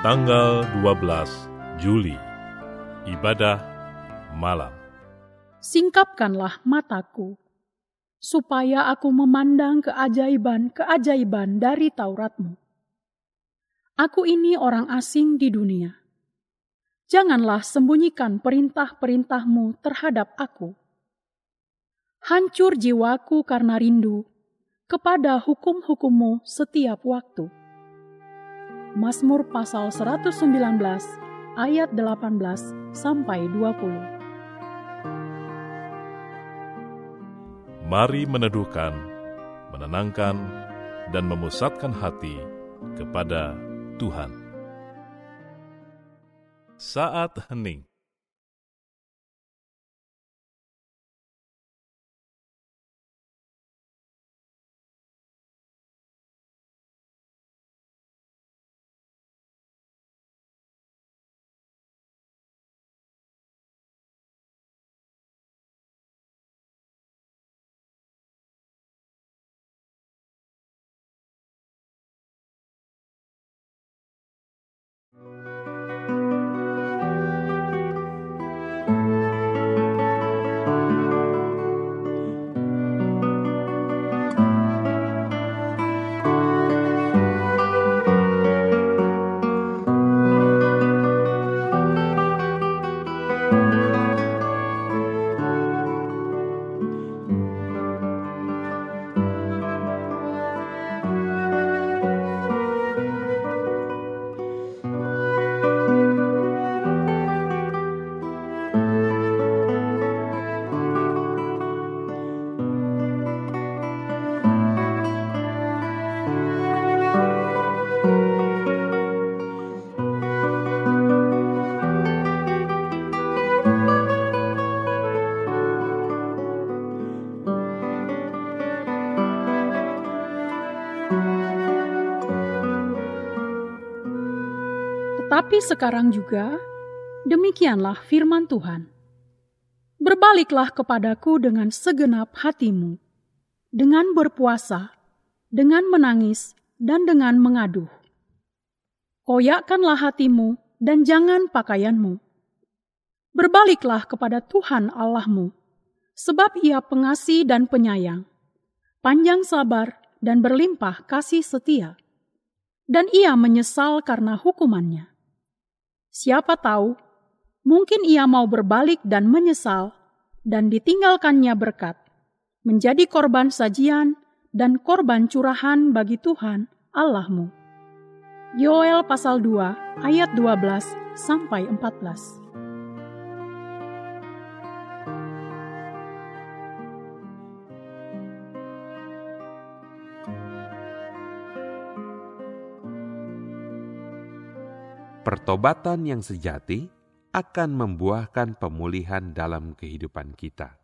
tanggal 12 Juli, ibadah malam. Singkapkanlah mataku, supaya aku memandang keajaiban-keajaiban dari Tauratmu. Aku ini orang asing di dunia. Janganlah sembunyikan perintah-perintahmu terhadap aku. Hancur jiwaku karena rindu kepada hukum-hukummu setiap waktu. Mazmur pasal 119 ayat 18 sampai 20. Mari meneduhkan, menenangkan, dan memusatkan hati kepada Tuhan. Saat hening Tetapi sekarang juga, demikianlah firman Tuhan. Berbaliklah kepadaku dengan segenap hatimu, dengan berpuasa, dengan menangis, dan dengan mengaduh. Koyakkanlah hatimu dan jangan pakaianmu. Berbaliklah kepada Tuhan Allahmu, sebab ia pengasih dan penyayang, panjang sabar dan berlimpah kasih setia, dan ia menyesal karena hukumannya. Siapa tahu, mungkin ia mau berbalik dan menyesal, dan ditinggalkannya berkat, menjadi korban sajian dan korban curahan bagi Tuhan Allahmu. Yoel pasal 2 ayat 12 sampai 14. Pertobatan yang sejati akan membuahkan pemulihan dalam kehidupan kita.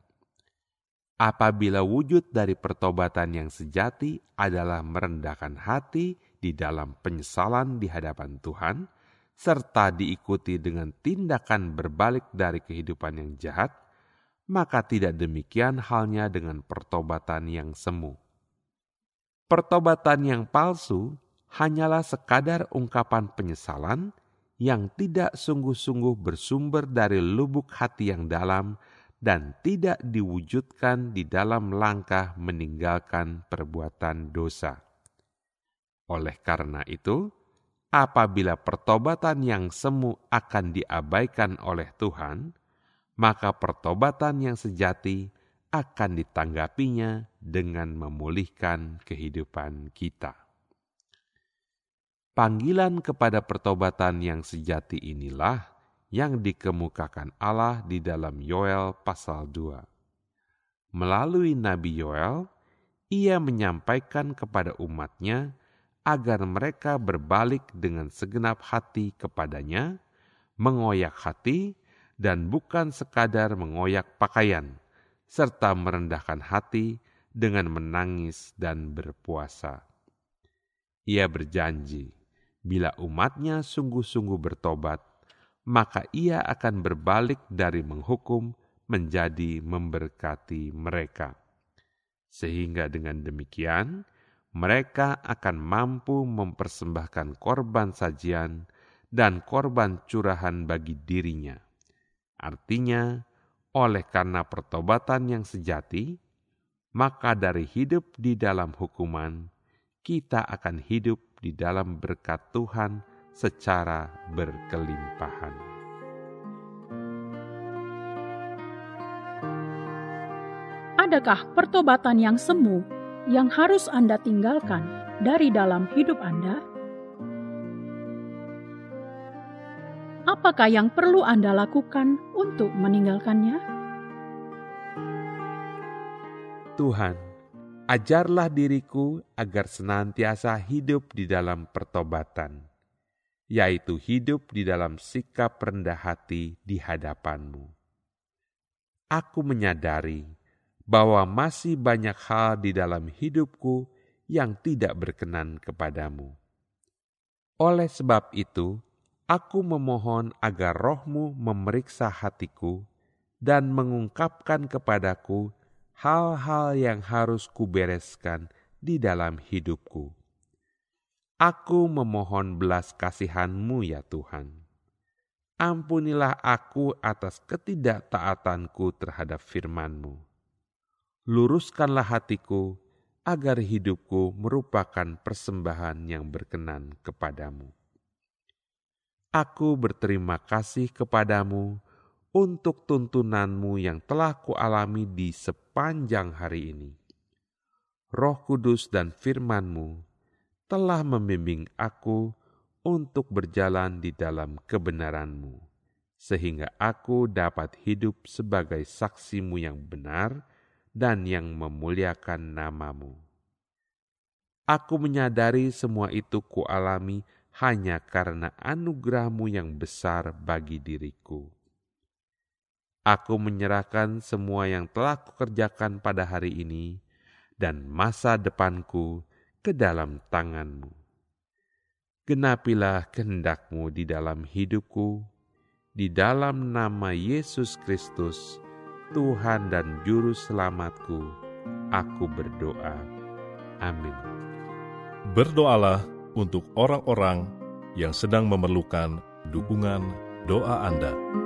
Apabila wujud dari pertobatan yang sejati adalah merendahkan hati di dalam penyesalan di hadapan Tuhan, serta diikuti dengan tindakan berbalik dari kehidupan yang jahat, maka tidak demikian halnya dengan pertobatan yang semu. Pertobatan yang palsu hanyalah sekadar ungkapan penyesalan yang tidak sungguh-sungguh bersumber dari lubuk hati yang dalam dan tidak diwujudkan di dalam langkah meninggalkan perbuatan dosa. Oleh karena itu, apabila pertobatan yang semu akan diabaikan oleh Tuhan, maka pertobatan yang sejati akan ditanggapinya dengan memulihkan kehidupan kita. Panggilan kepada pertobatan yang sejati inilah yang dikemukakan Allah di dalam Yoel pasal 2. Melalui Nabi Yoel, ia menyampaikan kepada umatnya agar mereka berbalik dengan segenap hati kepadanya, mengoyak hati, dan bukan sekadar mengoyak pakaian, serta merendahkan hati dengan menangis dan berpuasa. Ia berjanji, Bila umatnya sungguh-sungguh bertobat, maka ia akan berbalik dari menghukum menjadi memberkati mereka. Sehingga dengan demikian, mereka akan mampu mempersembahkan korban sajian dan korban curahan bagi dirinya. Artinya, oleh karena pertobatan yang sejati, maka dari hidup di dalam hukuman, kita akan hidup di dalam berkat Tuhan secara berkelimpahan. Adakah pertobatan yang semu yang harus Anda tinggalkan dari dalam hidup Anda? Apakah yang perlu Anda lakukan untuk meninggalkannya? Tuhan, ajarlah diriku agar senantiasa hidup di dalam pertobatan, yaitu hidup di dalam sikap rendah hati di hadapanmu. Aku menyadari bahwa masih banyak hal di dalam hidupku yang tidak berkenan kepadamu. Oleh sebab itu, aku memohon agar rohmu memeriksa hatiku dan mengungkapkan kepadaku hal-hal yang harus kubereskan di dalam hidupku. Aku memohon belas kasihanmu ya Tuhan. Ampunilah aku atas ketidaktaatanku terhadap firmanmu luruskanlah hatiku, agar hidupku merupakan persembahan yang berkenan kepadamu. Aku berterima kasih kepadamu untuk tuntunanmu yang telah kualami di sepanjang hari ini. Roh Kudus dan firmanmu telah membimbing aku untuk berjalan di dalam kebenaranmu, sehingga aku dapat hidup sebagai saksimu yang benar dan yang memuliakan namamu. Aku menyadari semua itu kualami hanya karena anugerahmu yang besar bagi diriku. Aku menyerahkan semua yang telah kukerjakan pada hari ini dan masa depanku ke dalam tanganmu. Genapilah kehendakmu di dalam hidupku, di dalam nama Yesus Kristus, Tuhan dan Juru Selamatku, aku berdoa. Amin. Berdoalah untuk orang-orang yang sedang memerlukan dukungan doa Anda.